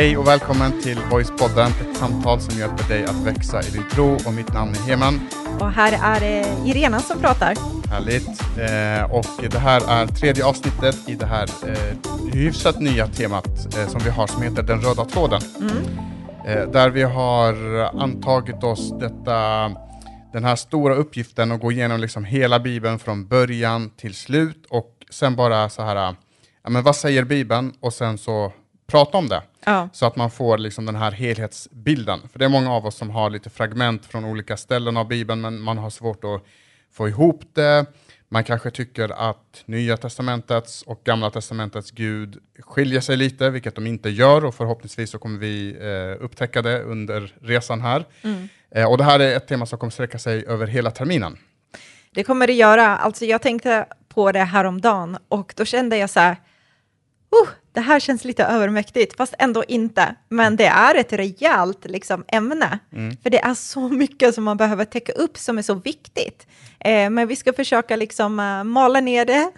Hej och välkommen till Voicepodden, ett samtal som hjälper dig att växa i din tro. Och mitt namn är Heman. Och här är det Irena som pratar. Härligt. Eh, och det här är tredje avsnittet i det här eh, hyfsat nya temat eh, som vi har som heter Den röda tråden. Mm. Eh, där vi har antagit oss detta, den här stora uppgiften att gå igenom liksom hela Bibeln från början till slut och sen bara så här, ja, men vad säger Bibeln? Och sen så prata om det. Ja. Så att man får liksom den här helhetsbilden. För det är många av oss som har lite fragment från olika ställen av Bibeln, men man har svårt att få ihop det. Man kanske tycker att Nya Testamentets och Gamla Testamentets Gud skiljer sig lite, vilket de inte gör, och förhoppningsvis så kommer vi eh, upptäcka det under resan här. Mm. Eh, och det här är ett tema som kommer sträcka sig över hela terminen. Det kommer det göra. Alltså jag tänkte på det häromdagen och då kände jag så här, uh, det här känns lite övermäktigt, fast ändå inte. Men det är ett rejält liksom, ämne, för det är så mycket som man behöver täcka upp som är så viktigt. Eh, men vi ska försöka liksom, uh, mala ner det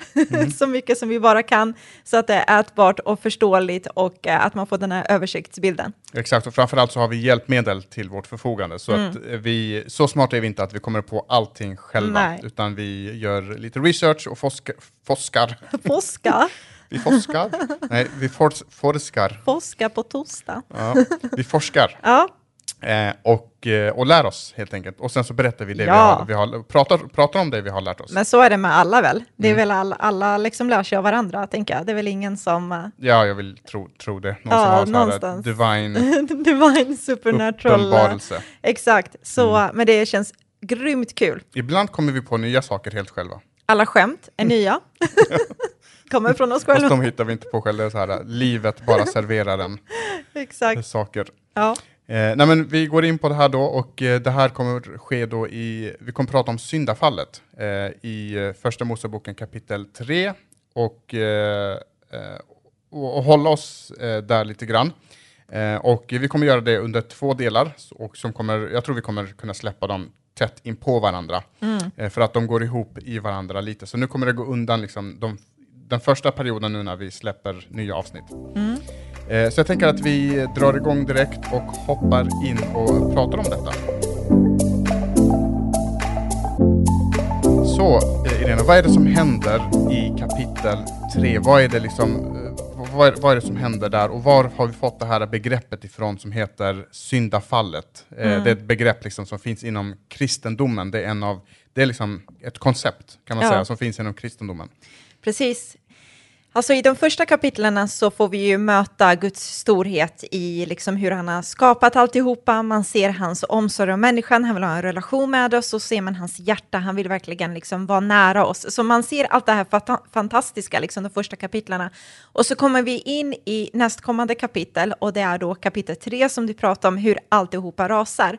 så mycket som vi bara kan, så att det är ätbart och förståeligt och uh, att man får den här översiktsbilden. Exakt, och framförallt så har vi hjälpmedel till vårt förfogande. Så, Mm. att eh, vi, så smart är vi inte att vi kommer på allting själva, Nej. utan vi gör lite research och foska, forskar. Vi forskar? Nej, vi fors, forskar. forska på torsdag. Ja, vi forskar Ja, eh, och, eh, och lär oss helt enkelt. Och sen så berättar vi det Ja. vi har, vi har pratar, pratar om det vi har lärt oss. Men så är det med alla väl? Det är Mm. väl alla, alla liksom lär sig av varandra, tänker jag. Det är väl ingen som... uh, Ja, jag vill tro, tro det. Någon Ja, som har här någonstans. divine divine supernatural... uppenbarelse. Exakt, så, Mm. men det känns grymt kul. Ibland kommer vi på nya saker helt själva. Alla skämt är nya. Kommer från oss Fast själva. de hittar vi inte på själva. Det är så här, livet bara serverar en Exakt. saker. Ja. Eh, nej men vi går in på det här då och eh, det här kommer ske då i, vi kommer prata om syndafallet eh, i eh, första Moseboken kapitel 3 och, eh, eh, och, och hålla oss där lite grann. Och vi kommer göra det under två delar och som kommer, jag tror vi kommer kunna släppa dem tätt in på varandra Mm. för att de går ihop i varandra lite. Så nu kommer det gå undan liksom de, den första perioden nu när vi släpper nya avsnitt. Mm. Eh, Så jag tänker att vi drar igång direkt och hoppar in och pratar om detta. Så, eh, Irene, vad är det som händer i kapitel 3? Vad är det liksom, eh, vad är, vad är det som händer där och var har vi fått det här begreppet ifrån som heter syndafallet? Eh, Mm. Det är ett begrepp liksom som finns inom kristendomen. Det är, en av, det är liksom ett koncept kan man Ja. säga som finns inom kristendomen. Precis. Alltså i de första kapitlen så får vi ju möta Guds storhet i liksom hur han har skapat alltihopa. Man ser hans omsorg om människan, han vill ha en relation med oss och ser man hans hjärta, han vill verkligen liksom vara nära oss. Så man ser allt det här fantastiska, liksom de första kapitlen. Och så kommer vi in i nästkommande kapitel och det är då kapitel 3 som du pratar om, hur alltihopa rasar.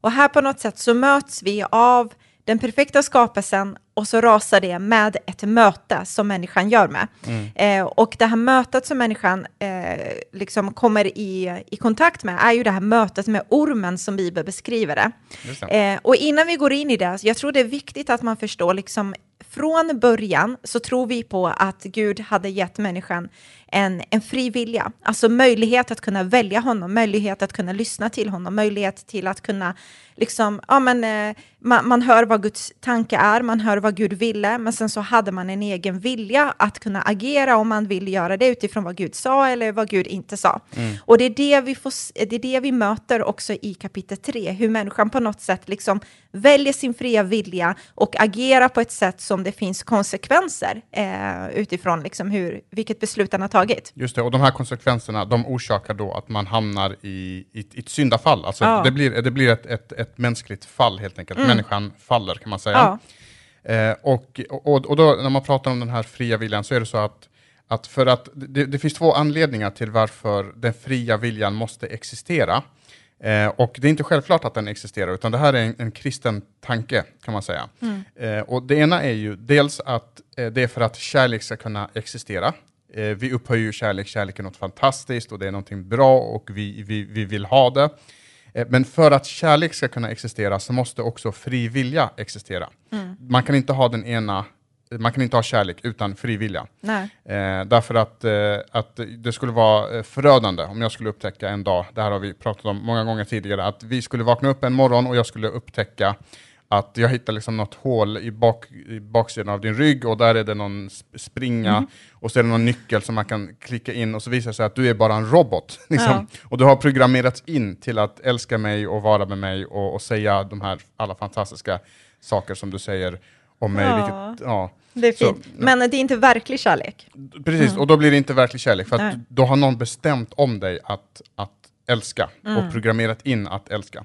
Och här på något sätt så möts vi av den perfekta skapelsen och så rasar det med ett möte som människan gör med. Eh, och det här mötet som människan eh, liksom kommer i, i kontakt med är ju det här mötet med ormen som Bibeln beskriver det. Eh, och innan vi går in i det, jag tror det är viktigt att man förstår, liksom, från början så tror vi på att Gud hade gett människan en, en fri vilja, alltså möjlighet att kunna välja honom, möjlighet att kunna lyssna till honom, möjlighet till att kunna, liksom, ja men eh, man, man hör vad Guds tanke är, man hör vad Gud ville, men sen så hade man en egen vilja att kunna agera om man vill göra det utifrån vad Gud sa eller vad Gud inte sa. Och det är det, vi får, det är det vi möter också i kapitel 3, hur människan på något sätt liksom väljer sin fria vilja och agerar på ett sätt som det finns konsekvenser eh, utifrån liksom hur, vilket beslut han har tagit. Just det, och de här konsekvenserna de orsakar då att man hamnar i, i, i ett syndafall. Alltså Ja. Mm. det blir, det blir ett, ett, ett mänskligt fall helt enkelt. Människan faller kan man säga. Ja. Eh, och, och, och då när man pratar om den här fria viljan så är det så att, att för att det, det finns två anledningar till varför den fria viljan måste existera. Eh, och det är inte självklart att den existerar, utan det här är en, en kristen tanke kan man säga. Eh, och det ena är ju dels att eh, det är för att kärlek ska kunna existera. Eh, vi upphöjer ju kärlek, kärlek är något fantastiskt och det är någonting bra och vi, vi, vi vill ha det. Eh, Men för att kärlek ska kunna existera så måste också fri vilja existera. Man kan inte ha den ena man kan inte ha kärlek utan frivilliga. Nej. Eh, därför att, eh, att det skulle vara eh, förödande om jag skulle upptäcka en dag, det här har vi pratat om många gånger tidigare, att vi skulle vakna upp en morgon och jag skulle upptäcka att jag hittar liksom något hål i, bak, i baksidan av din rygg och där är det någon springa mm. och så är det någon nyckel som man kan klicka in och så visar det sig att du är bara en robot. Liksom. Ja. Och du har programmerats in till att älska mig och vara med mig och, och säga de här alla fantastiska saker som du säger om mig. Ja. Vilket, ja. Det är fint, så, men det är inte verklig kärlek. Precis, mm. och då blir det inte verklig kärlek, för att då har någon bestämt om dig att, att älska mm. och programmerat in att älska.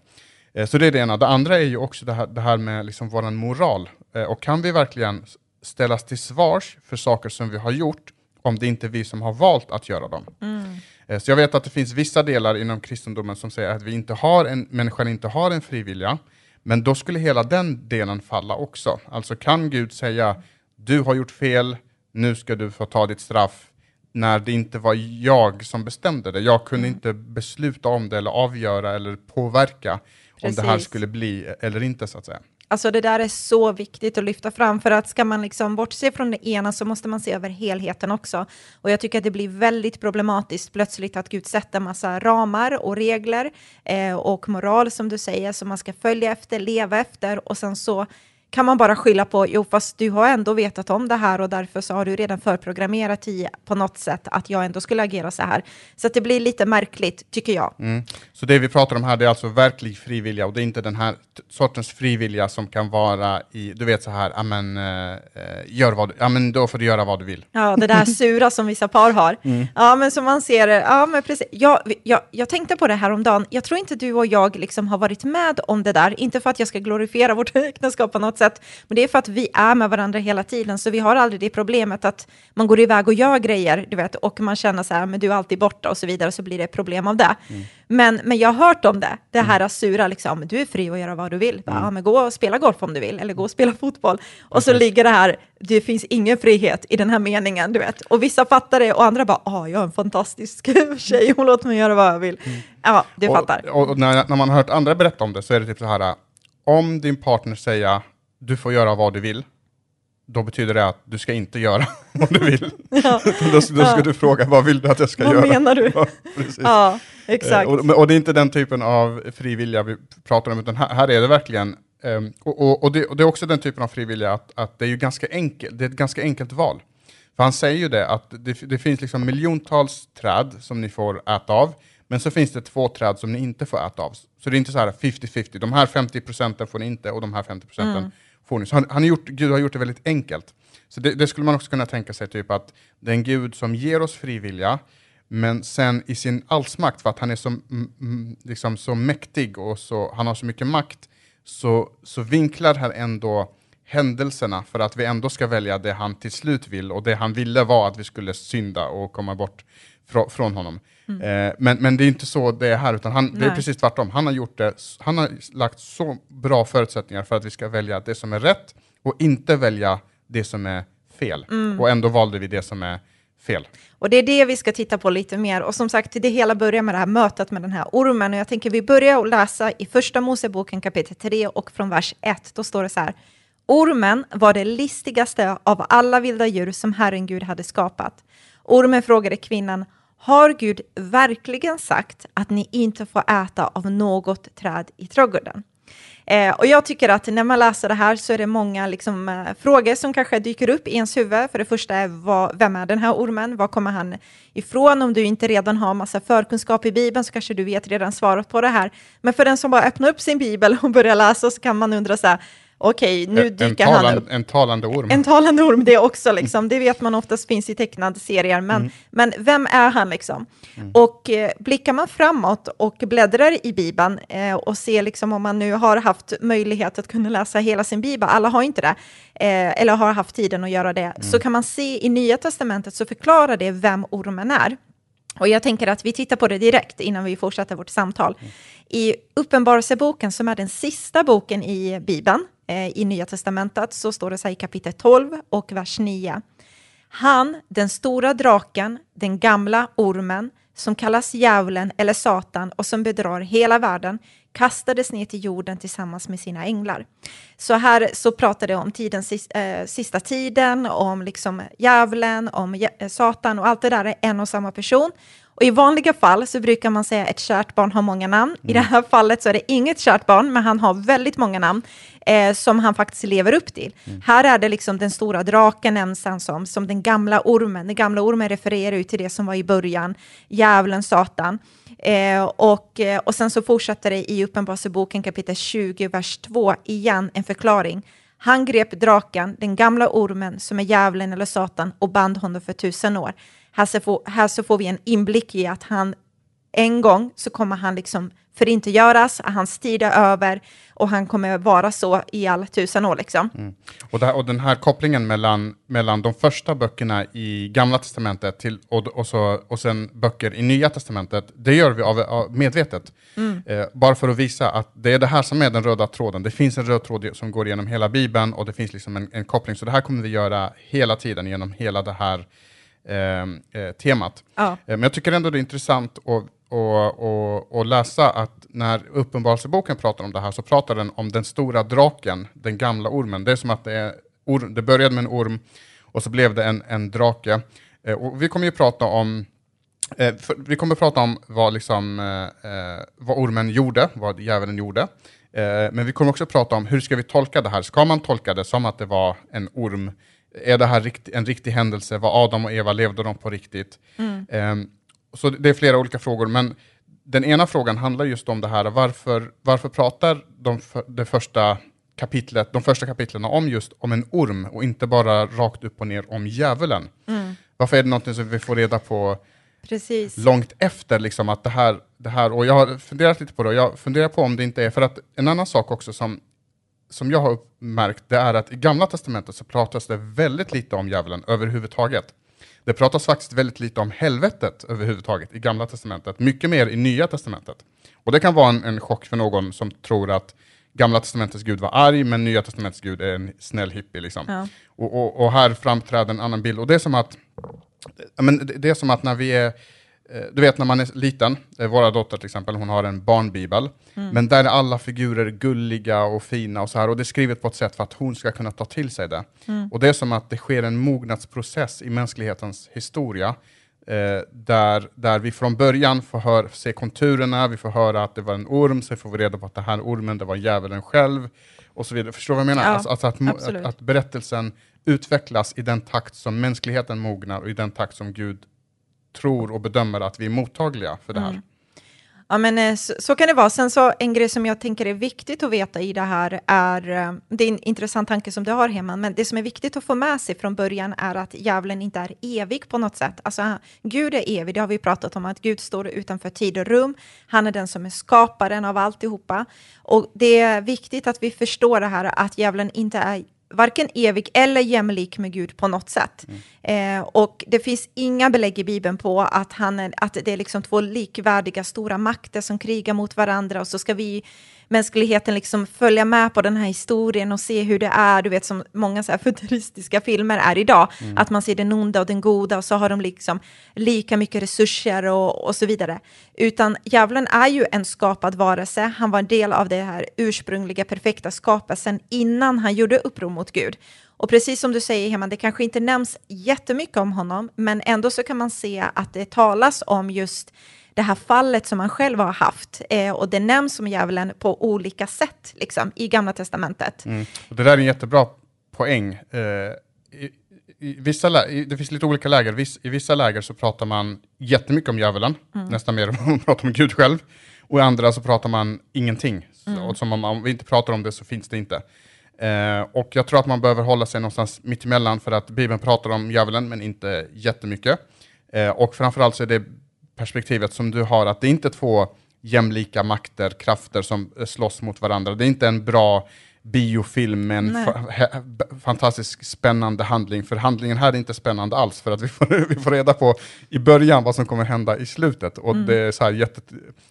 Eh, så det är det ena. Det andra är ju också det här, det här med liksom vår moral. Eh, och kan vi verkligen ställas till svars för saker som vi har gjort, om det inte är vi som har valt att göra dem? Mm. Eh, så jag vet att det finns vissa delar inom kristendomen som säger att vi inte har en, människan inte har en frivilliga, men då skulle hela den delen falla också. Alltså kan Gud säga, du har gjort fel, nu ska du få ta ditt straff, när det inte var jag som bestämde det. Jag kunde mm. inte besluta om det eller avgöra eller påverka Precis. om det här skulle bli eller inte så att säga. Alltså det där är så viktigt att lyfta fram, för att ska man liksom bortse från det ena så måste man se över helheten också. Och jag tycker att det blir väldigt problematiskt plötsligt att Gud sätter massa ramar och regler eh, och moral som du säger som man ska följa efter, leva efter och sen så kan man bara skylla på, jo fast du har ändå vetat om det här och därför så har du redan förprogrammerat i på något sätt att jag ändå skulle agera så här. Så att det blir lite märkligt, tycker jag. Mm. Så det vi pratar om här, det är alltså verklig frivilliga och det är inte den här sortens frivilliga som kan vara i, du vet så här, amen, äh, gör vad du, amen, då får du göra vad du vill. Ja, det där sura som vissa par har. Mm. Ja, men som man ser, ja men precis. Jag, jag, jag tänkte på det här om dagen. jag tror inte du och jag liksom har varit med om det där, inte för att jag ska glorifiera vårt äktenskap på något sätt, men det är för att vi är med varandra hela tiden, så vi har aldrig det problemet att man går iväg och gör grejer, du vet, och man känner så här, men du är alltid borta och så vidare, så blir det problem av det. Mm. Men, men jag har hört om det, det här mm. sura, liksom, du är fri att göra vad du vill. Mm. Ja, men gå och spela golf om du vill, eller gå och spela fotboll. Och okay. så ligger det här, det finns ingen frihet i den här meningen, du vet. Och vissa fattar det och andra bara, ah, jag är en fantastisk tjej, hon låter mig göra vad jag vill. Mm. Ja, du och, fattar. Och när, när man har hört andra berätta om det så är det typ så här, om din partner säger du får göra vad du vill, då betyder det att du ska inte göra vad du vill. Ja. då, då, ska ja. du fråga, vad vill du att jag ska vad göra? Vad menar du? Ja, ja exakt. Eh, och, och, det är inte den typen av frivilliga vi pratar om, utan här, här är det verkligen, um, och, och, det, och, det, är också den typen av frivilliga att, att det är ju ganska enkelt, det är ett ganska enkelt val. För han säger ju det, att det, det finns liksom miljontals träd som ni får äta av, men så finns det två träd som ni inte får äta av. Så det är inte så här 50-50, de här 50 procenten får ni inte och de här 50 procenten mm får ni. Så han, han gjort, Gud har gjort det väldigt enkelt. Så det, det, skulle man också kunna tänka sig, typ att det är en Gud som ger oss frivilliga, men sen i sin allsmakt, för att han är så, liksom, så mäktig och så, han har så mycket makt, så, så vinklar han ändå händelserna för att vi ändå ska välja det han till slut vill, och det han ville var att vi skulle synda och komma bort fr från honom. Mm. Eh, men, men det är inte så det är här, utan han, det är precis tvärtom. Han har, gjort det, han har lagt så bra förutsättningar för att vi ska välja det som är rätt och inte välja det som är fel. Mm. Och ändå valde vi det som är fel. Och det är det vi ska titta på lite mer. Och som sagt, det hela börjar med det här mötet med den här ormen. Och jag tänker vi börjar att läsa i första Moseboken kapitel 3 och från vers 1. Då står det så här. Ormen var det listigaste av alla vilda djur som Herren Gud hade skapat. Ormen frågade kvinnan, har Gud verkligen sagt att ni inte får äta av något träd i trädgården? Eh, och jag tycker att när man läser det här så är det många liksom, eh, frågor som kanske dyker upp i ens huvud. För det första är vad, vem är den här ormen? Var kommer han ifrån? Om du inte redan har massa förkunskap i Bibeln så kanske du vet redan svaret på det här. Men för den som bara öppnar upp sin Bibel och börjar läsa så kan man undra så här, okej, okay, nu dyker talan, han upp. En talande orm. En talande orm, det också, liksom. det vet man oftast finns i tecknade serier, men, mm. men vem är han liksom? Mm. Och eh, blickar man framåt och bläddrar i Bibeln eh, och ser liksom om man nu har haft möjlighet att kunna läsa hela sin Bibel, alla har inte det, eh, eller har haft tiden att göra det, mm. så kan man se i Nya Testamentet så förklarar det vem ormen är. Och jag tänker att vi tittar på det direkt innan vi fortsätter vårt samtal. Mm. I Uppenbarelseboken, som är den sista boken i Bibeln, Eh, i Nya Testamentet, så står det så här i kapitel 12 och vers 9. Han, den stora draken, den gamla ormen, som kallas djävulen eller Satan och som bedrar hela världen, kastades ner till jorden tillsammans med sina änglar. Så här så pratar det om tiden, eh, sista tiden, om liksom djävulen, om eh, Satan och allt det där är en och samma person. Och I vanliga fall så brukar man säga att ett kärt barn har många namn. Mm. I det här fallet så är det inget kärt barn, men han har väldigt många namn eh, som han faktiskt lever upp till. Mm. Här är det liksom den stora draken nämns han som, som den gamla ormen. Den gamla ormen refererar ju till det som var i början, djävulen, Satan. Eh, och, eh, och sen så fortsätter det i Uppenbarelseboken kapitel 20, vers 2, igen en förklaring. Han grep draken, den gamla ormen som är djävulen eller Satan och band honom för tusen år. Här så, får, här så får vi en inblick i att han en gång så kommer han liksom förintetgöras, hans tid är över och han kommer vara så i alla tusen år. Liksom. Mm. Och, där, och, den här kopplingen mellan, mellan de första böckerna i Gamla Testamentet till, och, och, så, och sen böcker i Nya Testamentet, det gör vi av, av medvetet. Mm. Eh, bara för att visa att det är det här som är den röda tråden. Det finns en röd tråd som går genom hela Bibeln och det finns liksom en, en koppling. Så det här kommer vi göra hela tiden genom hela det här eh, eh, temat. Ja. Eh, men jag tycker ändå det är intressant att och, och, och, läsa att när Uppenbarelseboken pratar om det här så pratar den om den stora draken, den gamla ormen. Det är som att det, är orm, det började med en orm och så blev det en, en drake. Eh, och vi kommer ju prata om eh, vi kommer prata om vad, liksom, eh, eh, vad ormen gjorde, vad djävulen gjorde. Eh, men vi kommer också prata om hur ska vi tolka det här? Ska man tolka det som att det var en orm? Är det här en riktig händelse? Var Adam och Eva, levde de på riktigt? Mm. Så det är flera olika frågor, men den ena frågan handlar just om det här, varför, varför pratar de, för, det första kapitlet, de första kapitlen om just om en orm och inte bara rakt upp och ner om djävulen? Mm. Varför är det någonting som vi får reda på Precis. långt efter, liksom, att det här, det här, och jag har funderat lite på det, och jag funderar på om det inte är, för att en annan sak också som, som jag har märkt, det är att i Gamla Testamentet så pratas det väldigt lite om djävulen överhuvudtaget. Det pratas faktiskt väldigt lite om helvetet överhuvudtaget i Gamla Testamentet, mycket mer i Nya Testamentet. Och det kan vara en, en chock för någon som tror att Gamla Testamentets Gud var arg, men Nya Testamentets Gud är en snäll hippie. Liksom. Ja. Och, och, och, här framträder en annan bild. Och det är som att, men det är som att när vi är du vet när man är liten, eh, våra dotter till exempel, hon har en barnbibel, mm. men där är alla figurer gulliga och fina och så här, och det är skrivet på ett sätt för att hon ska kunna ta till sig det. Mm. Och det är som att det sker en mognadsprocess i mänsklighetens historia, eh, där, där vi från början får hör, se konturerna, vi får höra att det var en orm, så får vi reda på att det här ormen, det var djävulen själv, och så vidare. Förstår du vad jag menar? Ja, alltså, alltså att, att, att berättelsen utvecklas i den takt som mänskligheten mognar och i den takt som Gud tror och bedömer att vi är mottagliga för det här. Mm. Ja, men eh, så, så, kan det vara. Sen så en grej som jag tänker är viktigt att veta i det här är, eh, det är en intressant tanke som du har hemma, men det som är viktigt att få med sig från början är att djävulen inte är evig på något sätt. Alltså, Gud är evig, det har vi pratat om, att Gud står utanför tid och rum. Han är den som är skaparen av alltihopa. Och det är viktigt att vi förstår det här, att djävulen inte är varken evig eller jämlik med Gud på något sätt. Mm. Eh, och det finns inga belägg i Bibeln på att, han är, att det är liksom två likvärdiga stora makter som krigar mot varandra och så ska vi mänskligheten liksom följa med på den här historien och se hur det är, du vet som många så här futuristiska filmer är idag, mm. att man ser den onda och den goda och så har de liksom lika mycket resurser och, och så vidare. Utan djävulen är ju en skapad varelse, han var en del av det här ursprungliga perfekta skapelsen innan han gjorde uppror mot Gud. Och precis som du säger, Heman, det kanske inte nämns jättemycket om honom, men ändå så kan man se att det talas om just det här fallet som han själv har haft. Eh, och det nämns som djävulen på olika sätt liksom, i Gamla Testamentet. Mm. Det där är en jättebra poäng. Eh, i, i vissa i, det finns lite olika läger. Viss, I vissa läger så pratar man jättemycket om djävulen, mm. nästan mer än man pratar om Gud själv. Och i andra så pratar man ingenting. Mm. Och som om, om vi inte pratar om det så finns det inte. Eh, och jag tror att man behöver hålla sig någonstans mittemellan för att Bibeln pratar om djävulen men inte jättemycket. Eh, och framförallt så är det perspektivet som du har, att det är inte två jämlika makter, krafter som slåss mot varandra. Det är inte en bra biofilm med en fa fantastiskt spännande handling, för handlingen här är inte spännande alls, för att vi får, vi får reda på i början vad som kommer hända i slutet. Och mm. det är så här jätte,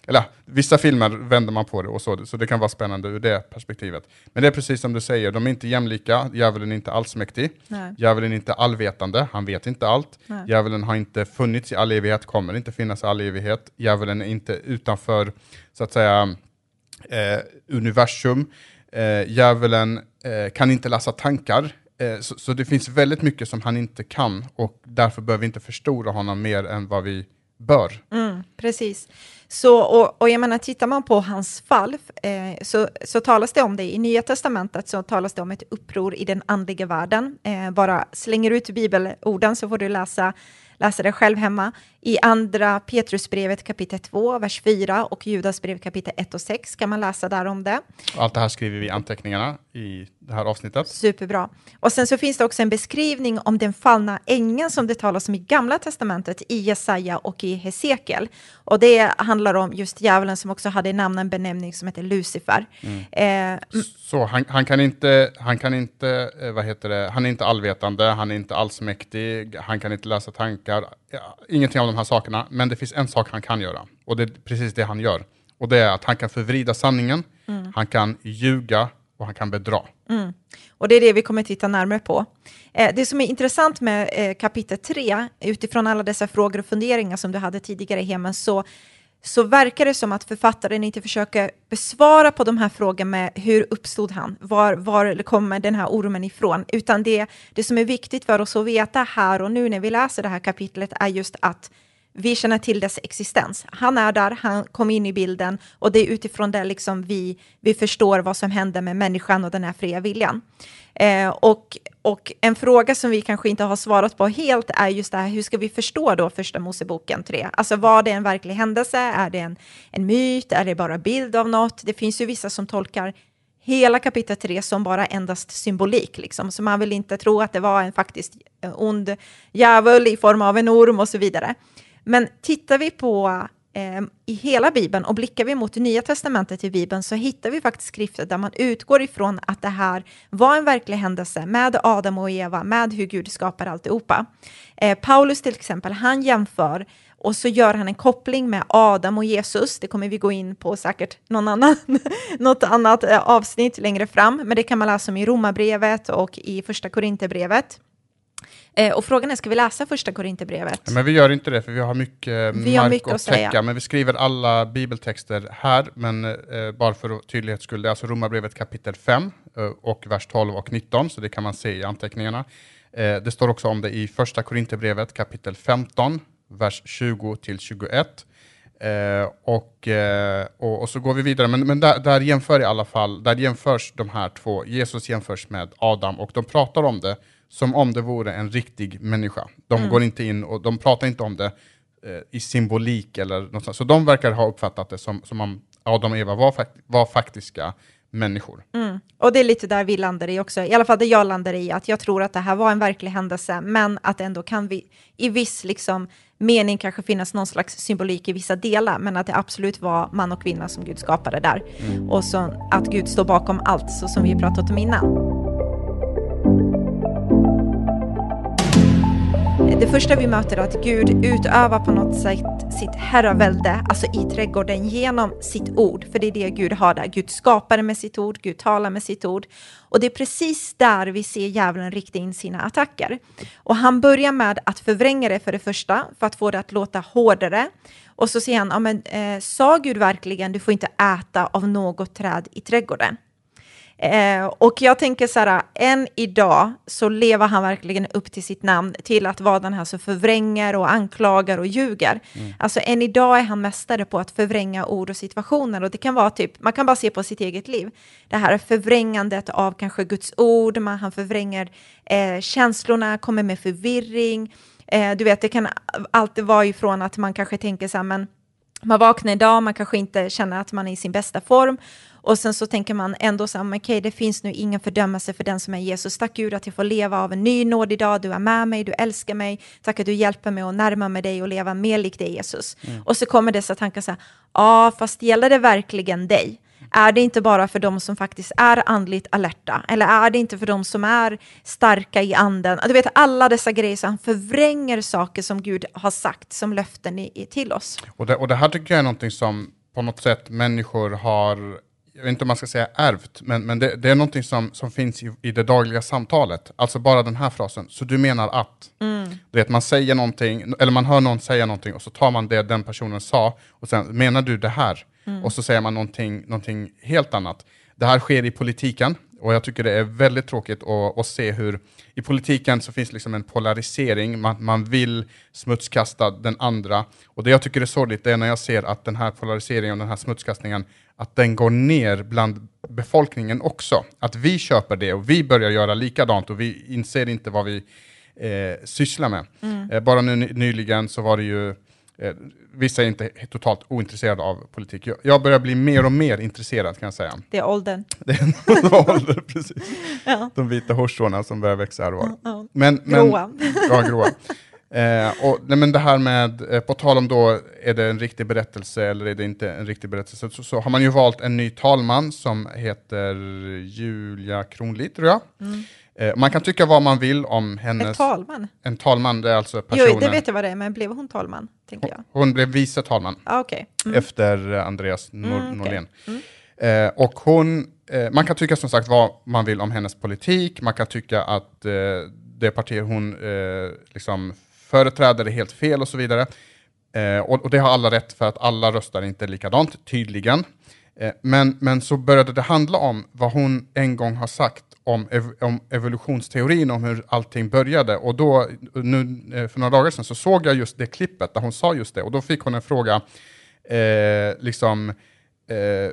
eller, vissa filmer vänder man på det, och så, så det kan vara spännande ur det perspektivet. Men det är precis som du säger, de är inte jämlika, djävulen är inte allsmäktig, djävulen är inte allvetande, han vet inte allt, Nej. djävulen har inte funnits i all evighet, kommer inte finnas i all evighet, djävulen är inte utanför, så att säga, eh, universum. Eh, djävulen eh, kan inte läsa tankar. Eh, så, så, det finns väldigt mycket som han inte kan och därför behöver vi inte förstora honom mer än vad vi bör. Mm, precis. Så, och, och jag menar, tittar man på hans fall eh, så, så talas det om det i Nya Testamentet, så talas det om ett uppror i den andliga världen. Eh, bara slänger ut bibelorden så får du läsa läsa det själv hemma. I andra Petrusbrevet kapitel 2, vers 4 och Judasbrev kapitel 1 och 6 kan man läsa där om det. Allt det här skriver vi i anteckningarna i det här avsnittet. Superbra. Och sen så finns det också en beskrivning om den fallna ängeln som det talas om i Gamla Testamentet i Jesaja och i Hesekiel. Och det handlar om just djävulen som också hade namn en benämning som heter Lucifer. Mm. Eh, så han, han, kan inte, han kan inte, eh, vad heter det, han är inte allvetande, han är inte allsmäktig, han kan inte läsa tankar, ja, ingenting av de här sakerna, men det finns en sak han kan göra, och det är precis det han gör. Och det är att han kan förvrida sanningen, mm. han kan ljuga och han kan bedra. Mm. Och det är det vi kommer titta närmare på. Eh, det som är intressant med eh, kapitel 3, utifrån alla dessa frågor och funderingar som du hade tidigare, Hemen, så, så verkar det som att författaren inte försöker besvara på de här frågorna med hur uppstod han, var, var kommer den här ormen ifrån, utan det, det som är viktigt för oss att veta här och nu när vi läser det här kapitlet är just att vi känner till dess existens. Han är där, han kom in i bilden och det är utifrån det liksom vi, vi förstår vad som händer med människan och den här fria viljan. Eh, och, och en fråga som vi kanske inte har svarat på helt är just det här, hur ska vi förstå då första Moseboken 3? Alltså var det en verklig händelse? Är det en, en myt? Är det bara bild av något? Det finns ju vissa som tolkar hela kapitel 3 som bara endast symbolik, liksom. så man vill inte tro att det var en faktiskt eh, ond djävul i form av en orm och så vidare. Men tittar vi på eh, i hela Bibeln och blickar vi mot Nya Testamentet i Bibeln så hittar vi faktiskt skrifter där man utgår ifrån att det här var en verklig händelse med Adam och Eva, med hur Gud skapar alltihopa. Eh, Paulus till exempel, han jämför och så gör han en koppling med Adam och Jesus. Det kommer vi gå in på säkert någon annan, något annat eh, avsnitt längre fram, men det kan man läsa om i Romarbrevet och i Första Korinthierbrevet. Eh, och frågan är, ska vi läsa första Korinthierbrevet? Ja, men vi gör inte det, för vi har mycket vi mark har mycket att täcka. Säga. Men vi skriver alla bibeltexter här, men eh, bara för tydlighets skull, det är alltså Romarbrevet kapitel 5 eh, och vers 12 och 19, så det kan man se i anteckningarna. Eh, det står också om det i första Korinthierbrevet kapitel 15, vers 20 till 21. Eh, och, eh, och, och, så går vi vidare, men, men där, där, jämför i alla fall, där jämförs de här två, Jesus jämförs med Adam och de pratar om det som om det vore en riktig människa. De mm. går inte in och de pratar inte om det eh, i symbolik eller något sånt. Så de verkar ha uppfattat det som, som om Adam och Eva var, fakt var faktiska människor. Mm. Och det är lite där vi landar i också, i alla fall det jag landar i, att jag tror att det här var en verklig händelse, men att det ändå kan vi, i viss liksom, mening kanske finnas någon slags symbolik i vissa delar, men att det absolut var man och kvinna som Gud skapade där. Mm. Och så att Gud står bakom allt, så som vi pratat om innan. Det första vi möter är att Gud utövar på något sätt sitt herravälde, alltså i trädgården, genom sitt ord. För det är det Gud har där. Gud skapar med sitt ord, Gud talar med sitt ord. Och det är precis där vi ser djävulen rikta in sina attacker. Och han börjar med att förvränga det för det första, för att få det att låta hårdare. Och så säger han, ja, men, eh, sa Gud verkligen, du får inte äta av något träd i trädgården? Eh, och jag tänker så här, än idag så lever han verkligen upp till sitt namn, till att vara den här som förvränger och anklagar och ljuger. Mm. Alltså än idag är han mästare på att förvränga ord och situationer och det kan vara typ, man kan bara se på sitt eget liv. Det här förvrängandet av kanske Guds ord, man, han förvränger eh, känslorna, kommer med förvirring. Eh, du vet, det kan alltid vara ifrån att man kanske tänker så här, men man vaknar idag, man kanske inte känner att man är i sin bästa form och sen så tänker man ändå så här, okej, okay, det finns nu ingen fördömelse för den som är Jesus. Tack Gud att jag får leva av en ny nåd idag. Du är med mig, du älskar mig. Tack att du hjälper mig att närma mig dig och leva mer likt dig Jesus. Mm. Och så kommer dessa tankar så här, ja, fast gäller det verkligen dig? Är det inte bara för de som faktiskt är andligt alerta? Eller är det inte för de som är starka i anden? Du vet, alla dessa grejer, så han förvränger saker som Gud har sagt som löften i, i, till oss. Och det, och det här tycker jag är någonting som på något sätt människor har jag vet inte om man ska säga ärvt, men, men det, det är någonting som, som finns i, i, det dagliga samtalet. Alltså bara den här frasen, så du menar att. Mm. Du vet, man säger någonting, eller man hör någon säga någonting och så tar man det den personen sa och sen, menar du det här? mm. och så säger man någonting, någonting helt annat. Det här sker i politiken och jag tycker det är väldigt tråkigt att, att se hur i politiken så finns liksom en polarisering, man, man vill smutskasta den andra. Och det jag tycker är sorgligt är när jag ser att den här polariseringen och den här smutskastningen, att den går ner bland befolkningen också. Att vi köper det och vi börjar göra likadant och vi inser inte vad vi eh, sysslar med. Mm. Eh, bara nu nyligen så var det ju Eh, vissa är inte totalt ointresserade av politik. Jag, jag börjar bli mer och mer intresserad kan jag säga. Det är åldern. Det är åldern, precis. Ja. De vita horsorna som börjar växa här och var. Ja, men, gråa. ja, gråa. Eh, och, nej, men det här med, eh, på tal om då, är det en riktig berättelse eller är det inte en riktig berättelse, så, så har man ju valt en ny talman som heter Julia Kronlid, tror jag. Mm. Eh, man kan tycka vad man vill om hennes... En talman? En talman, det är alltså personen... Jo, det vet jag vad det är, men blev hon talman? Tänker jag. Hon, blev vice talman. Ah, okay. Mm. Efter Andreas Nor mm, Norlén. Mm. Eh, och hon, eh, man kan tycka som sagt vad man vill om hennes politik, man kan tycka att eh, det parti hon eh, liksom företräder är helt fel och så vidare. Eh, och, och, det har alla rätt för att alla röstar inte likadant, tydligen. men, men så började det handla om vad hon en gång har sagt om, ev om evolutionsteorin, om hur allting började. Och då, nu, eh, för några dagar sedan så såg jag just det klippet där hon sa just det. Och då fick hon en fråga, eh, liksom, eh,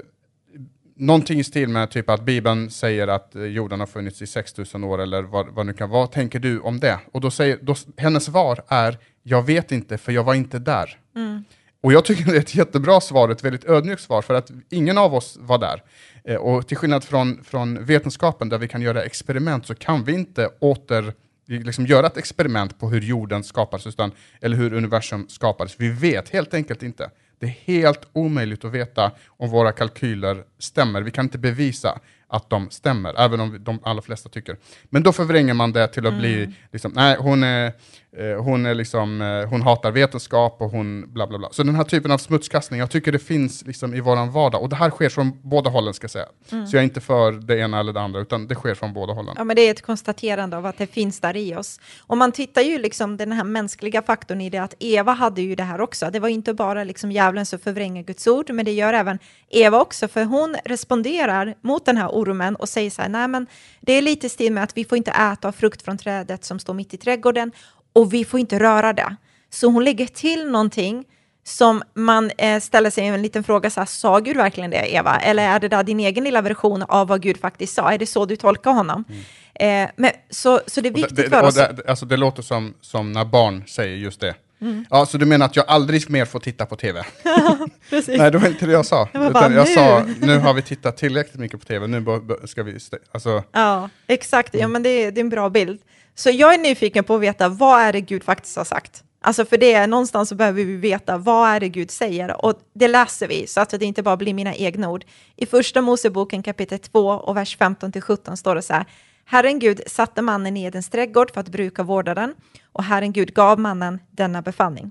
någonting i stil med typ att Bibeln säger att eh, jorden har funnits i 6000 år eller vad, vad nu kan vara. Vad tänker du om det? Och då säger, då, hennes svar är, jag vet inte för jag var inte där. Mm. Och jag tycker det är ett jättebra svar, ett väldigt ödmjukt svar, för att ingen av oss var där. Eh, och till skillnad från, från vetenskapen där vi kan göra experiment så kan vi inte åter liksom göra ett experiment på hur jorden skapades, utan, eller hur universum skapades. Vi vet helt enkelt inte. Det är helt omöjligt att veta om våra kalkyler stämmer. Vi kan inte bevisa att de stämmer, även om de allra flesta tycker. Men då förvränger man det till att mm. bli, liksom, nej, hon, är, eh, hon, är liksom, eh, hon hatar vetenskap och hon bla bla bla. Så den här typen av smutskastning, jag tycker det finns liksom i vår vardag. Och det här sker från båda hållen, ska jag säga. Mm. Så jag är inte för det ena eller det andra, utan det sker från båda hållen. Ja, men det är ett konstaterande av att det finns där i oss. Och man tittar ju liksom den här mänskliga faktorn i det att Eva hade ju det här också. Det var inte bara liksom djävulen som förvränger Guds ord, men det gör även Eva också, för hon responderar mot den här ormen och säger så här, nej men det är lite stil med att vi får inte äta frukt från trädet som står mitt i trädgården och vi får inte röra det. Så hon lägger till någonting som man eh, ställer sig en liten fråga, så här, sa Gud verkligen det Eva? Eller är det där din egen lilla version av vad Gud faktiskt sa? Är det så du tolkar honom? Mm. Eh, men, så, så det är viktigt det, för oss. Det, alltså det låter som, som när barn säger just det. Mm. Ja, så du menar att jag aldrig mer får titta på tv? Precis. Nej, det var inte det jag sa. Jag, bara, jag sa, nu har vi tittat tillräckligt mycket på tv, nu ska vi... Alltså. Ja, exakt. Ja, mm. men det är, det är en bra bild. Så jag är nyfiken på att veta, vad är det Gud faktiskt har sagt? Alltså för det är någonstans så behöver vi veta vad är det Gud säger och det läser vi så att det inte bara blir mina egna ord. I första Moseboken kapitel 2 och vers 15 till 17 står det så här. Herren Gud satte mannen i Edens trädgård för att bruka och vårda den och Herren Gud gav mannen denna befallning.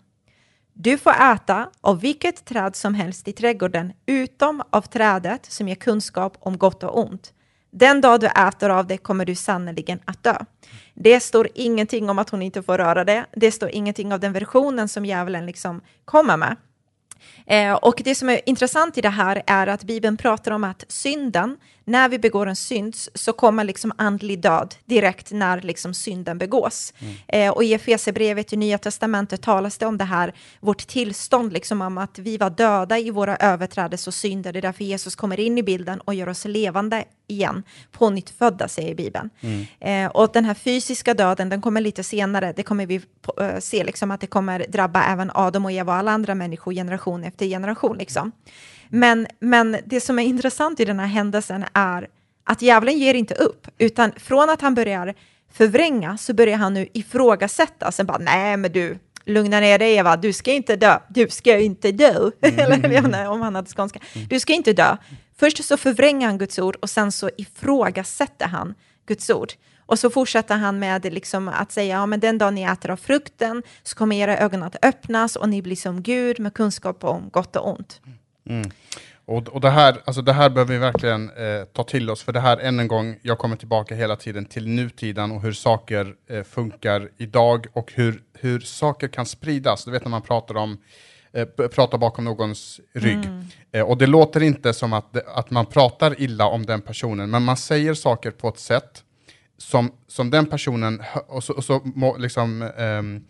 Du får äta av vilket träd som helst i trädgården utom av trädet som ger kunskap om gott och ont. Den dag du äter av det kommer du sannoliken att dö. Det står ingenting om att hon inte får röra det. Det står ingenting av den versionen som djävulen liksom kommer med. Eh, och det som är intressant i det här är att Bibeln pratar om att synden, när vi begår en synd så kommer liksom andlig död direkt när liksom synden begås. Mm. Eh, och i Efesierbrevet i Nya Testamentet talas det om det här, vårt tillstånd, liksom om att vi var döda i våra överträdelser och synder. Det är därför Jesus kommer in i bilden och gör oss levande igen, på nytt födda, säger Bibeln. Mm. Eh, och den här fysiska döden, den kommer lite senare. Det kommer vi uh, se, liksom, att det kommer drabba även Adam och Eva och alla andra människor generation efter generation. Liksom. Men, men det som är intressant i den här händelsen är att djävulen ger inte upp, utan från att han börjar förvränga så börjar han nu ifrågasätta. Sen bara, nej men du, lugna ner dig Eva, du ska inte dö, du ska inte dö. Mm. Eller jag om han hade skånska, mm. du ska inte dö. Först så förvränger han Guds ord och sen så ifrågasätter han Guds ord. Och så fortsätter han med liksom att säga, ja men den dag ni äter av frukten så kommer era ögon att öppnas och ni blir som Gud med kunskap om gott och ont. Mm. Och, och det, här, alltså det här behöver vi verkligen eh, ta till oss, för det här än en gång, jag kommer tillbaka hela tiden till nutiden och hur saker eh, funkar idag och hur, hur saker kan spridas. Du vet när man pratar om eh, bakom någons rygg. Eh, och det låter inte som att, att man pratar illa om den personen, men man säger saker på ett sätt som, som den personen, och så, och så må, liksom, ehm, eh,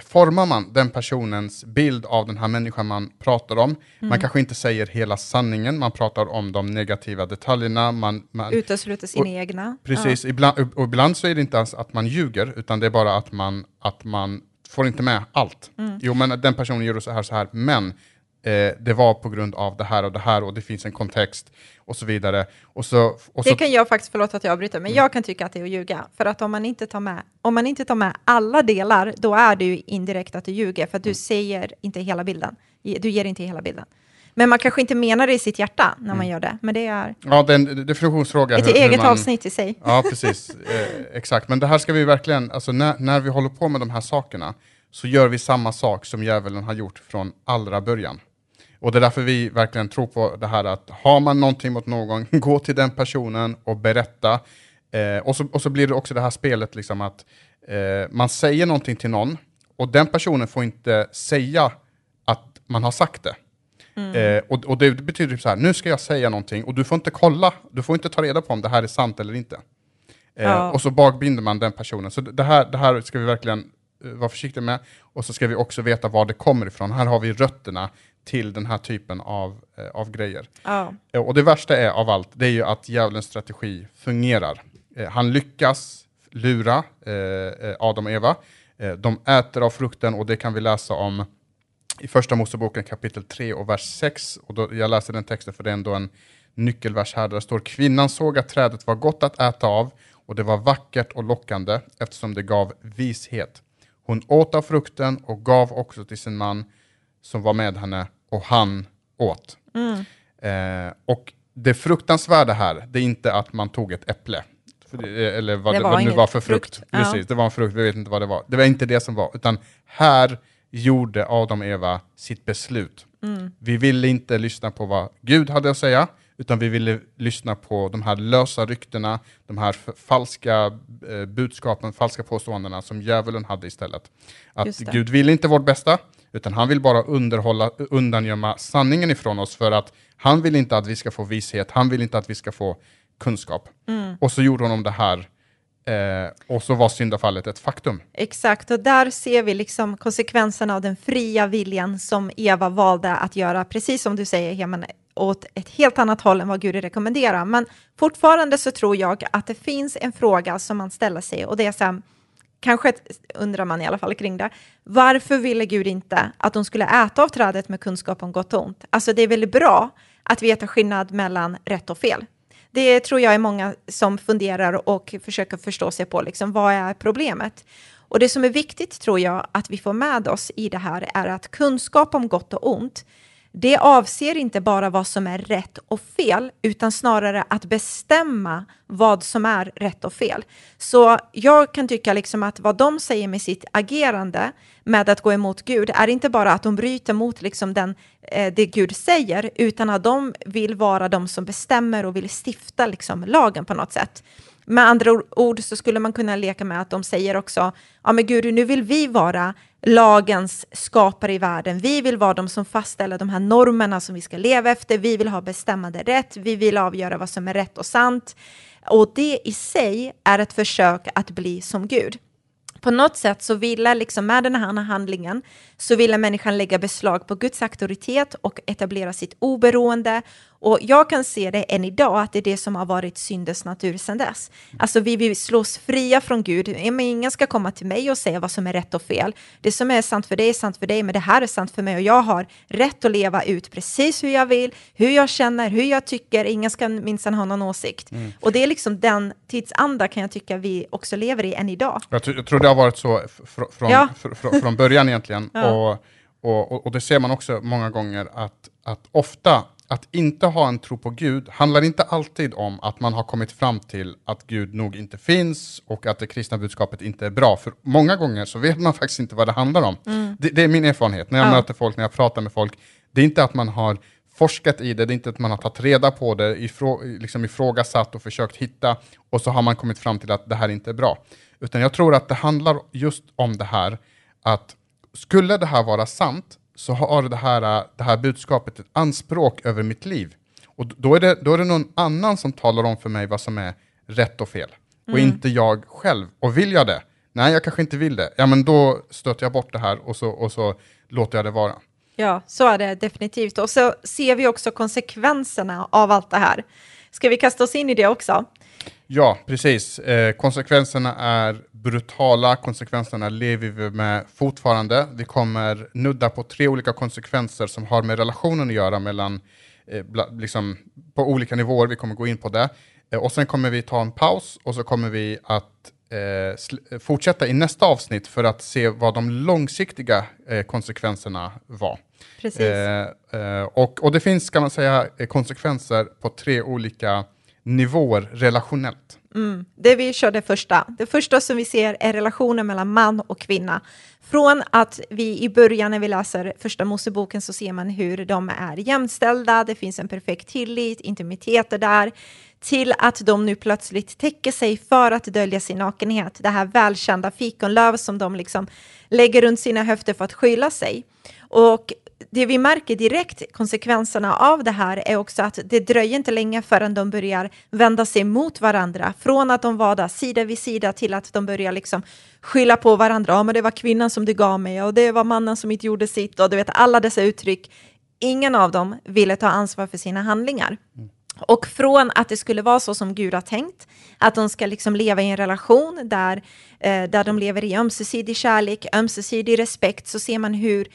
formar man den personens bild av den här människan man pratar om. Man kanske inte säger hela sanningen, man pratar om de negativa detaljerna. Man, man, Utesluter sina egna. Precis, ibland, och ibland så är det inte ens att man ljuger, utan det är bara att man, att man får inte med allt. Mm. Jo, men den personen gjorde så här, så här, men eh, det var på grund av det här och det här och det finns en kontext och så vidare. Och så, och Det så, kan jag faktiskt, förlåt att jag avbryter, men jag kan tycka att det är att ljuga. För att om man inte tar med, om man inte tar med alla delar, då är det ju indirekt att du ljuger, för att du säger inte hela bilden. Du ger inte hela bilden. Men man kanske inte menar det i sitt hjärta när man gör det, men det är ja, det är en definitionsfråga. ett hur- hur eget man- avsnitt i sig. Ja, precis. Eh, exakt. Men det här ska vi verkligen, alltså när, när vi håller på med de här sakerna så gör vi samma sak som djävulen har gjort från allra början. Och det är därför vi verkligen tror på det här att har man någonting mot någon, gå till den personen och berätta. Eh, och, så, och så blir det också det här spelet liksom att eh, man säger någonting till någon och den personen får inte säga att man har sagt det. Eh, och, och det betyder typ så här, nu ska jag säga någonting och du får inte kolla, du får inte ta reda på om det här är sant eller inte. Eh, Ja. Och så bakbinder man den personen. Så det här, det här ska vi verkligen eh, vara försiktiga med. Och så ska vi också veta var det kommer ifrån. Här har vi rötterna till den här typen av, eh, av grejer. Ja. Eh, Och det värsta är av allt, det är ju att djävulens strategi fungerar. Eh, han lyckas lura Adam och Eva. De äter av frukten och det kan vi läsa om i första Moseboken kapitel 3 och vers 6. Och då, jag läser den texten för det är ändå en nyckelvers här. Där det står kvinnan såg att trädet var gott att äta av och det var vackert och lockande eftersom det gav vishet. Hon åt av frukten och gav också till sin man som var med henne och han åt. Eh, och det fruktansvärda här, det är inte att man tog ett äpple. Det, eller vad Det det, var vad nu var för frukt. frukt. Ja. Precis, det var en frukt, vi vet inte vad det var. Det var inte det som var, utan här gjorde Adam och Eva sitt beslut. Mm. Vi ville inte lyssna på vad Gud hade att säga, utan vi ville lyssna på de här lösa ryktena, de här falska eh, budskapen, falska påståendena som djävulen hade istället. Att. Gud vill inte vårt bästa, utan han vill bara underhålla, undangömma sanningen ifrån oss för att han vill inte att vi ska få vishet, han vill inte att vi ska få kunskap. Mm. Och så gjorde honom det här, eh, och så var syndafallet ett faktum. Exakt, och där ser vi liksom konsekvenserna av den fria viljan som Eva valde att göra, precis som du säger, Heman, åt ett helt annat håll än vad Gud rekommenderar. Men fortfarande så tror jag att det finns en fråga som man ställer sig och det är så här, kanske undrar man i alla fall kring det. Varför ville Gud inte att de skulle äta av trädet med kunskap om gott och ont? Alltså det är väldigt bra att veta skillnad mellan rätt och fel. Det tror jag är många som funderar och försöker förstå sig på, liksom, vad är problemet? Och det som är viktigt tror jag att vi får med oss i det här är att kunskap om gott och ont, det avser inte bara vad som är rätt och fel, utan snarare att bestämma vad som är rätt och fel. Så jag kan tycka liksom att vad de säger med sitt agerande med att gå emot Gud är inte bara att de bryter mot liksom den, eh, det Gud säger, utan att de vill vara de som bestämmer och vill stifta liksom lagen på något sätt. Med andra ord så skulle man kunna leka med att de säger också, ja men Gud, nu vill vi vara lagens skapare i världen. Vi vill vara de som fastställer de här normerna som vi ska leva efter. Vi vill ha bestämmande rätt. Vi vill avgöra vad som är rätt och sant. Och det i sig är ett försök att bli som Gud. På något sätt så ville, liksom med den här handlingen, så ville människan lägga beslag på Guds auktoritet och etablera sitt oberoende. Och jag kan se det än idag, att det är det som har varit syndens natur sedan dess. Alltså vi vill slås fria från Gud. Men ingen ska komma till mig och säga vad som är rätt och fel. Det som är sant för dig är sant för dig, men det här är sant för mig och jag har rätt att leva ut precis hur jag vill, hur jag känner, hur jag tycker. Ingen ska minsann ha någon åsikt. Och det är liksom den tidsanda kan jag tycka vi också lever i än idag. Jag, tr- jag tror det har varit så fr- från, Ja. fr- fr- från början egentligen. Ja. och, och, och, och det ser man också många gånger att, att ofta att inte ha en tro på Gud handlar inte alltid om att man har kommit fram till att Gud nog inte finns och att det kristna budskapet inte är bra. För många gånger så vet man faktiskt inte vad det handlar om. Det, det är min erfarenhet när jag Mm. Ja. möter folk, när jag pratar med folk. Det är inte att man har forskat i det, det är inte att man har tagit reda på det, ifrå, liksom ifrågasatt och försökt hitta och så har man kommit fram till att det här inte är bra. Utan jag tror att det handlar just om det här att skulle det här vara sant, så har det här, det här budskapet ett anspråk över mitt liv. Och då är, det, då är det någon annan som talar om för mig vad som är rätt och fel. Och Mm. inte jag själv. Och vill jag det? Nej, jag kanske inte vill det. Ja, men då stöter jag bort det här och så, och så låter jag det vara. Ja, så är det definitivt. Och så ser vi också konsekvenserna av allt det här. Ska vi kasta oss in i det också? Ja, precis. Eh, konsekvenserna är brutala, konsekvenserna lever vi med fortfarande. Vi kommer nudda på tre olika konsekvenser som har med relationen att göra mellan, eh, liksom, på olika nivåer. Vi kommer gå in på det. Eh, och sen kommer vi ta en paus och så kommer vi att eh, fortsätta i nästa avsnitt för att se vad de långsiktiga eh, konsekvenserna var. Precis. Eh, eh, och, och det finns, kan man säga, konsekvenser på tre olika nivåer relationellt. Mm. Det vi körde första. Det första som vi ser är relationen mellan man och kvinna. Från att vi i början när vi läser första Moseboken så ser man hur de är jämställda, det finns en perfekt tillit, intimiteter där, till att de nu plötsligt täcker sig för att dölja sin nakenhet. Det här välkända fikonlöv som de liksom lägger runt sina höfter för att skylla sig. Och det vi märker direkt, konsekvenserna av det här, är också att det dröjer inte länge förrän de börjar vända sig mot varandra. Från att de var där sida vid sida till att de börjar liksom skylla på varandra. Ja, men det var kvinnan som du gav mig och det var mannen som inte gjorde sitt och du vet alla dessa uttryck. Ingen av dem ville ta ansvar för sina handlingar. Och från att det skulle vara så som Gud har tänkt, att de ska liksom leva i en relation där, eh, där de lever i ömsesidig kärlek, ömsesidig respekt, så ser man hur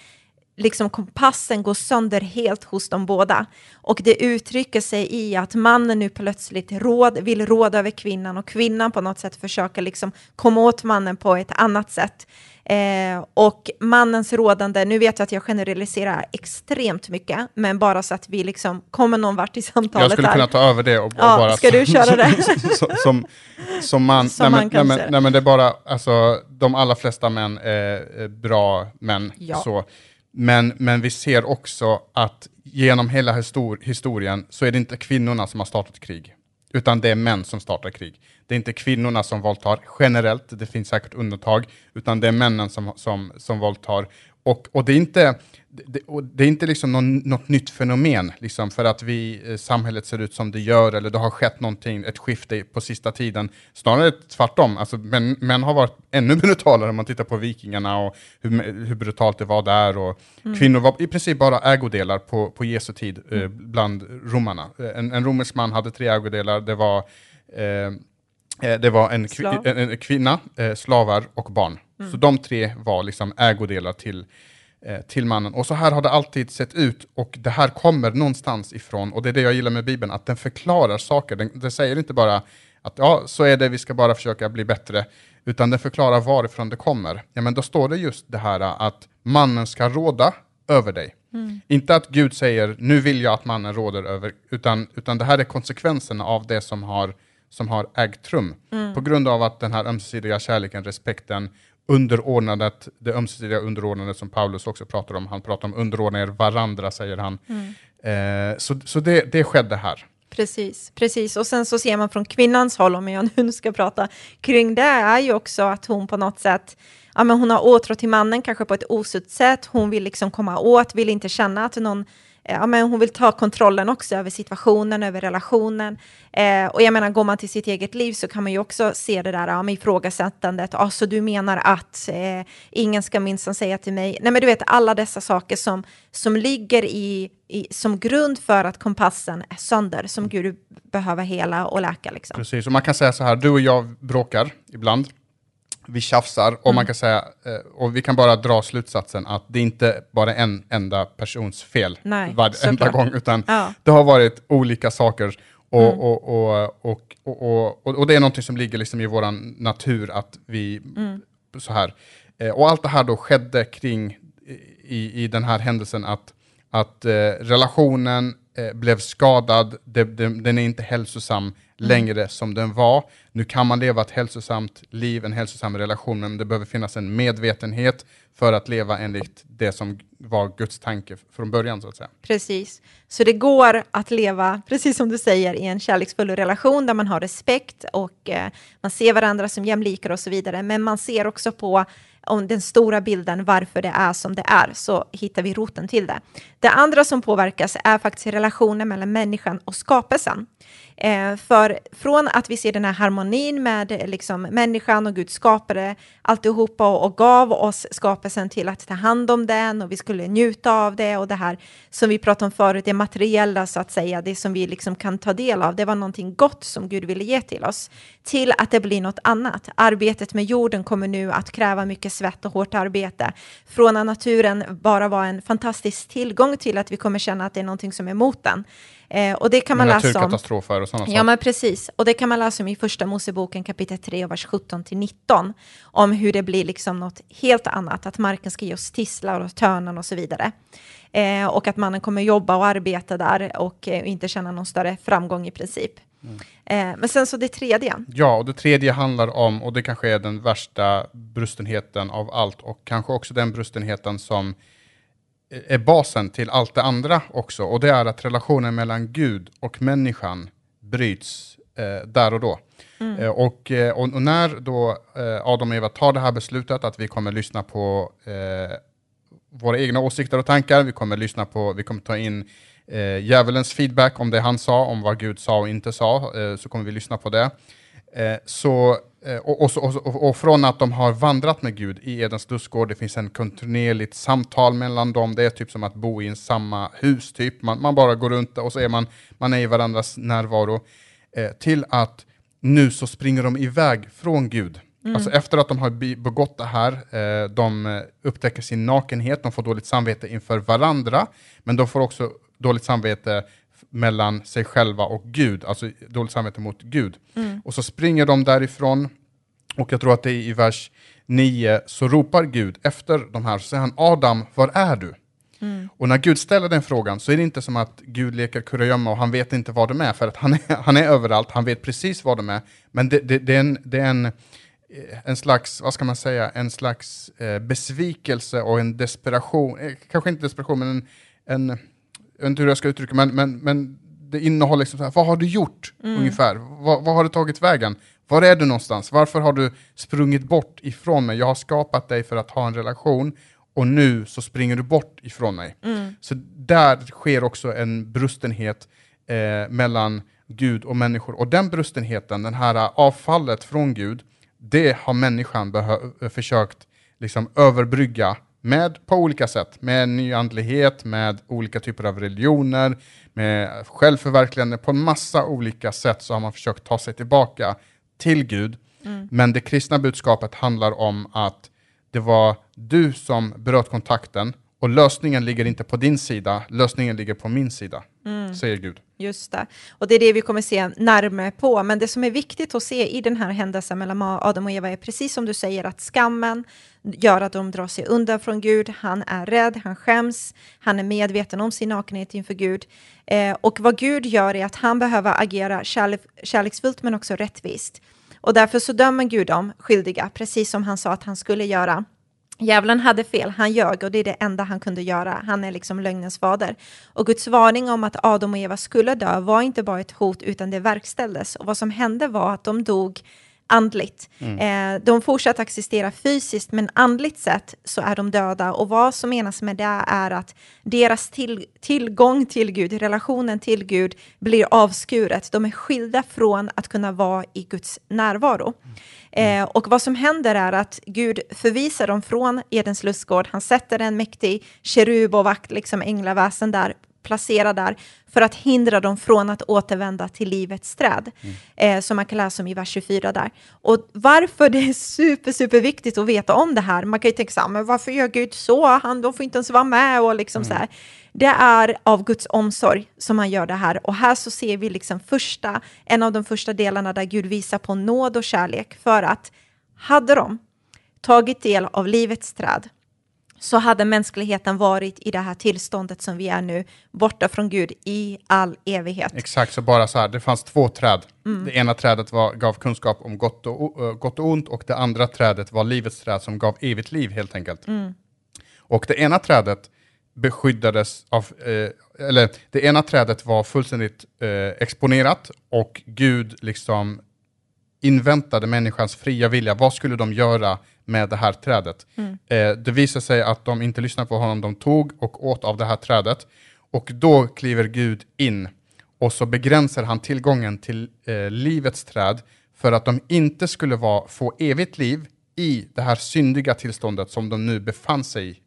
liksom kompassen går sönder helt hos de båda. Och det uttrycker sig i att mannen nu plötsligt råd, vill råda över kvinnan och kvinnan på något sätt försöker liksom komma åt mannen på ett annat sätt. Eh, och mannens rådande, nu vet jag att jag generaliserar extremt mycket, men bara så att vi liksom kommer någon vart i samtalet Jag skulle här. kunna ta över det och, och Ja, bara... ska du köra det? som, som, som man... Som nej, man men, kan nej, men, nej, men det är bara, alltså, de allra flesta män är bra män. Ja. Så. Men, men vi ser också att genom hela histor historien så är det inte kvinnorna som har startat krig, utan det är män som startar krig. Det är inte kvinnorna som våldtar generellt, det finns säkert undantag, utan det är männen som, som, som våldtar. Och, och det är inte, det, och det är inte liksom någon, något nytt fenomen, liksom för att vi, eh, samhället ser ut som det gör, eller det har skett någonting, ett skifte på sista tiden. Snarare tvärtom, alltså, män, män har varit ännu brutalare om man tittar på vikingarna och hur, hur brutalt det var där. Och Kvinnor var i princip bara ägodelar på, på Jesu tid eh, bland romarna. Eh, En, en romersk man hade tre ägodelar, det var eh, Eh, Det var en, kvi- en, en kvinna, eh, slavar och barn. Så de tre var liksom ägodelar till, till mannen. Och så här har det alltid sett ut och det här kommer någonstans ifrån. Och det är det jag gillar med Bibeln, att den förklarar saker. Den, den säger inte bara att ja, så är det, vi ska bara försöka bli bättre. Utan den förklarar varifrån det kommer. Ja, men då står det just det här att mannen ska råda över dig. Inte att Gud säger, nu vill jag att mannen råder över, utan, utan det här är konsekvenserna av det som har, som har ägt rum. På grund av att den här ömsesidiga kärleken, respekten, underordnandet, det ömsesidiga underordnandet som Paulus också pratar om, han pratar om underordna er varandra, säger han. Eh, så så det, det skedde här. Precis, precis. Och sen så ser man från kvinnans håll, om jag nu ska prata kring det, är ju också att hon på något sätt, ja men hon har åtrå till mannen, kanske på ett osutt sätt, hon vill liksom komma åt, vill inte känna att någon, Eh, ja men hon vill ta kontrollen också över situationen, över relationen. Eh, och jag menar, går man till sitt eget liv så kan man ju också se det där ja, med ifrågasättandet, alltså du menar att eh, ingen ska minsann säga till mig, nej men du vet alla dessa saker som, som ligger i, i, som grund för att kompassen är sönder, som Gud behöver hela och läka. Liksom. Precis, och man kan säga så här, du och jag bråkar ibland. Vi tjafsar och Mm. man kan säga, eh, och vi kan bara dra slutsatsen att det inte bara är en enda persons fel Nej, varenda gång, utan Ja. Mm. det har varit olika saker. Och, och, och, och, och, och, och det är någonting som ligger liksom i vår natur att vi, Mm. så här. Eh, och allt det här då skedde kring i, i den här händelsen att, att eh, relationen eh, blev skadad, det, det, den är inte hälsosam längre som den var. Nu kan man leva ett hälsosamt liv, en hälsosam relation, men det behöver finnas en medvetenhet för att leva enligt det som var Guds tanke från början så att säga. Precis. Så det går att leva, precis som du säger, i en kärleksfull relation där man har respekt och eh, man ser varandra som jämlikar och så vidare. Men man ser också på om den stora bilden, varför det är som det är, så hittar vi roten till det. Det andra som påverkas är faktiskt relationen mellan människan och skapelsen. Eh, för från att vi ser den här harmonin med liksom, människan och Gud skapade alltihopa och, och gav oss skapelsen till att ta hand om den och vi skulle njuta av det och det här som vi pratade om förut, det materiella så att säga, det som vi liksom kan ta del av, det var någonting gott som Gud ville ge till oss, till att det blir något annat. Arbetet med jorden kommer nu att kräva mycket svett och hårt arbete. Från att naturen bara var en fantastisk tillgång till att vi kommer känna att det är någonting som är emot den. Eh, och det kan man läsa om. Naturkatastrofer och sådana saker. Ja, men precis. Och det kan man läsa om i första Moseboken kapitel 3, vers 17 till 19. Om hur det blir liksom något helt annat, att marken ska ge oss tisslar och törnen och så vidare. Eh, och att mannen kommer jobba och arbeta där och eh, inte känna någon större framgång i princip. Mm. Eh, men sen så det tredje. Ja, och det tredje handlar om, och det kanske är den värsta brustenheten av allt, och kanske också den brustenheten som är basen till allt det andra också, och det är att relationen mellan Gud och människan bryts eh, där och då. Mm. Eh, och, eh, och, och, när då eh, Adam och Eva tar det här beslutet att vi kommer lyssna på eh, våra egna åsikter och tankar, vi kommer lyssna på, vi kommer ta in eh, djävulens feedback om det han sa, om vad Gud sa och inte sa, eh, så kommer vi lyssna på det. Eh, så, eh, och, och, och, och, från att de har vandrat med Gud i Edens lustgård, det finns en kontinuerligt samtal mellan dem, det är typ som att bo i samma hus, typ. man, man bara går runt och så är man, man är i varandras närvaro, eh, till att nu så springer de iväg från Gud. Mm. Alltså efter att de har begått det här, eh, de upptäcker sin nakenhet, de får dåligt samvete inför varandra, men de får också dåligt samvete mellan sig själva och Gud, alltså dåligt samvete mot Gud. Mm. Och så springer de därifrån, och jag tror att det är i vers 9, så ropar Gud efter de här, så säger han Adam, var är du? Mm. Och när Gud ställer den frågan så är det inte som att Gud leker kurragömma och han vet inte vad de är, för att han är, han är överallt, han vet precis vad de är, men det, det, det är, en, det är en, eh, en slags, vad ska man säga, en slags eh, besvikelse och en desperation, eh, kanske inte desperation, men en, en jag vet inte hur jag ska uttrycka men, men, men det innehåller liksom så här, vad har du gjort mm. ungefär? Vad, vad har du tagit vägen? Var är du någonstans? Varför har du sprungit bort ifrån mig? Jag har skapat dig för att ha en relation och nu så springer du bort ifrån mig. Mm. Så där sker också en brustenhet eh, mellan Gud och människor. Och den brustenheten, den här avfallet från Gud, det har människan försökt liksom överbrygga med, på olika sätt, med nyandlighet, med olika typer av religioner, med självförverkligande. På en massa olika sätt så har man försökt ta sig tillbaka till Gud. Mm. Men det kristna budskapet handlar om att det var du som bröt kontakten och lösningen ligger inte på din sida, lösningen ligger på min sida, mm. säger Gud. Just det. Och det är det vi kommer se närmare på. Men det som är viktigt att se i den här händelsen mellan Adam och Eva är precis som du säger att skammen gör att de drar sig undan från Gud. Han är rädd, han skäms, han är medveten om sin nakenhet inför Gud. Eh, och vad Gud gör är att han behöver agera kärlek, kärleksfullt men också rättvist. Och därför så dömer Gud dem skyldiga, precis som han sa att han skulle göra. Djävulen hade fel, han ljög och det är det enda han kunde göra. Han är liksom lögnens fader. Och Guds varning om att Adam och Eva skulle dö var inte bara ett hot utan det verkställdes. Och vad som hände var att de dog andligt. Mm. Eh, de fortsätter existera fysiskt, men andligt sett så är de döda. Och vad som menas med det är att deras till, tillgång till Gud, relationen till Gud, blir avskuret. De är skilda från att kunna vara i Guds närvaro. Mm. Eh, och vad som händer är att Gud förvisar dem från Edens lustgård. Han sätter en mäktig kerub och vakt, liksom änglaväsen där placera där för att hindra dem från att återvända till livets träd, mm. eh, som man kan läsa om i vers 24 där. Och varför det är super, super viktigt att veta om det här, man kan ju tänka så här, men varför gör Gud så? Han, de får inte ens vara med och liksom mm. så här. Det är av Guds omsorg som han gör det här. Och här så ser vi liksom första, en av de första delarna där Gud visar på nåd och kärlek för att hade de tagit del av livets träd, så hade mänskligheten varit i det här tillståndet som vi är nu, borta från Gud i all evighet. Exakt, så bara så här, det fanns två träd. Mm. Det ena trädet var, gav kunskap om gott och, gott och ont och det andra trädet var livets träd som gav evigt liv helt enkelt. Mm. Och det ena trädet beskyddades av, eh, eller det ena trädet var fullständigt eh, exponerat och Gud liksom inväntade människans fria vilja. Vad skulle de göra med det här trädet? Mm. Eh, det visade sig att de inte lyssnade på honom, de tog och åt av det här trädet. Och då kliver Gud in och så begränsar han tillgången till eh, livets träd för att de inte skulle vara, få evigt liv i det här syndiga tillståndet som de nu befann sig i.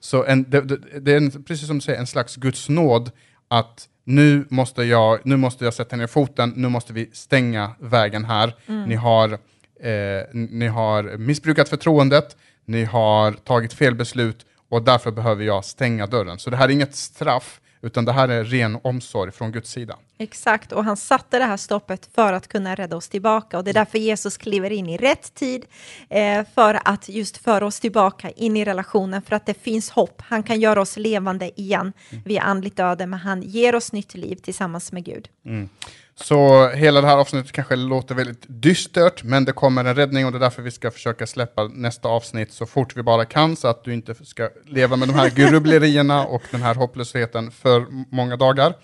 Så en, det, det, det är en, precis som du säger en slags Guds nåd att nu måste, jag, nu måste jag sätta ner foten, nu måste vi stänga vägen här. Ni, har, eh, ni har missbrukat förtroendet, ni har tagit fel beslut och därför behöver jag stänga dörren. Så det här är inget straff, utan det här är ren omsorg från Guds sida. Exakt, och han satte det här stoppet för att kunna rädda oss tillbaka. Och det är därför Jesus kliver in i rätt tid, eh, för att just föra oss tillbaka in i relationen, för att det finns hopp. Han kan göra oss levande igen. Vi är andligt döda, men han ger oss nytt liv tillsammans med Gud. Så hela det här avsnittet kanske låter väldigt dystert, men det kommer en räddning och det är därför vi ska försöka släppa nästa avsnitt så fort vi bara kan, så att du inte ska leva med de här grubblerierna och den här hopplösheten för många dagar.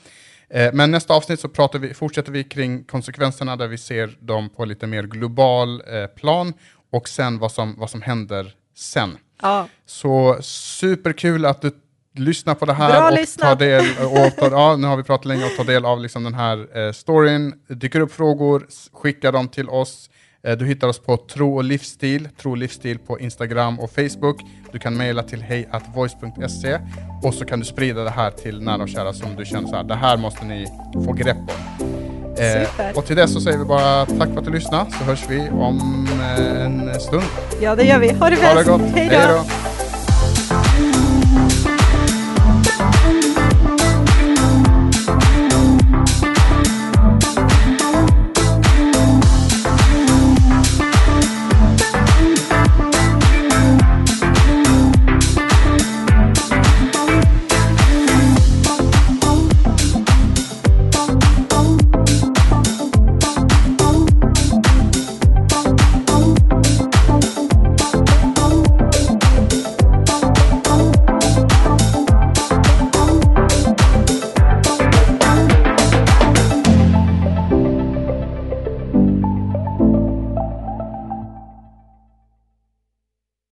Eh, Men nästa avsnitt så pratar vi, fortsätter vi kring konsekvenserna där vi ser dem på lite mer global eh, plan och sen vad som, vad som händer sen. Ja, Så superkul att du lyssnar på det här Bra och lyssnat. tar del, och tar, ja, nu har vi pratat länge och tar del av liksom den här eh, storyn. Dyker upp frågor, skicka dem till oss. Eh, du hittar oss på Tro och livsstil, Tro och livsstil på Instagram och Facebook. Du kan mejla till hejatvoice.se och så kan du sprida det här till nära och kära som du känner så här, det här måste ni få grepp om. Eh, och till det så säger vi bara tack för att du lyssnade, så hörs vi om eh, en stund. ja det gör vi. Ha det Ha det bäst. gott, Hej då!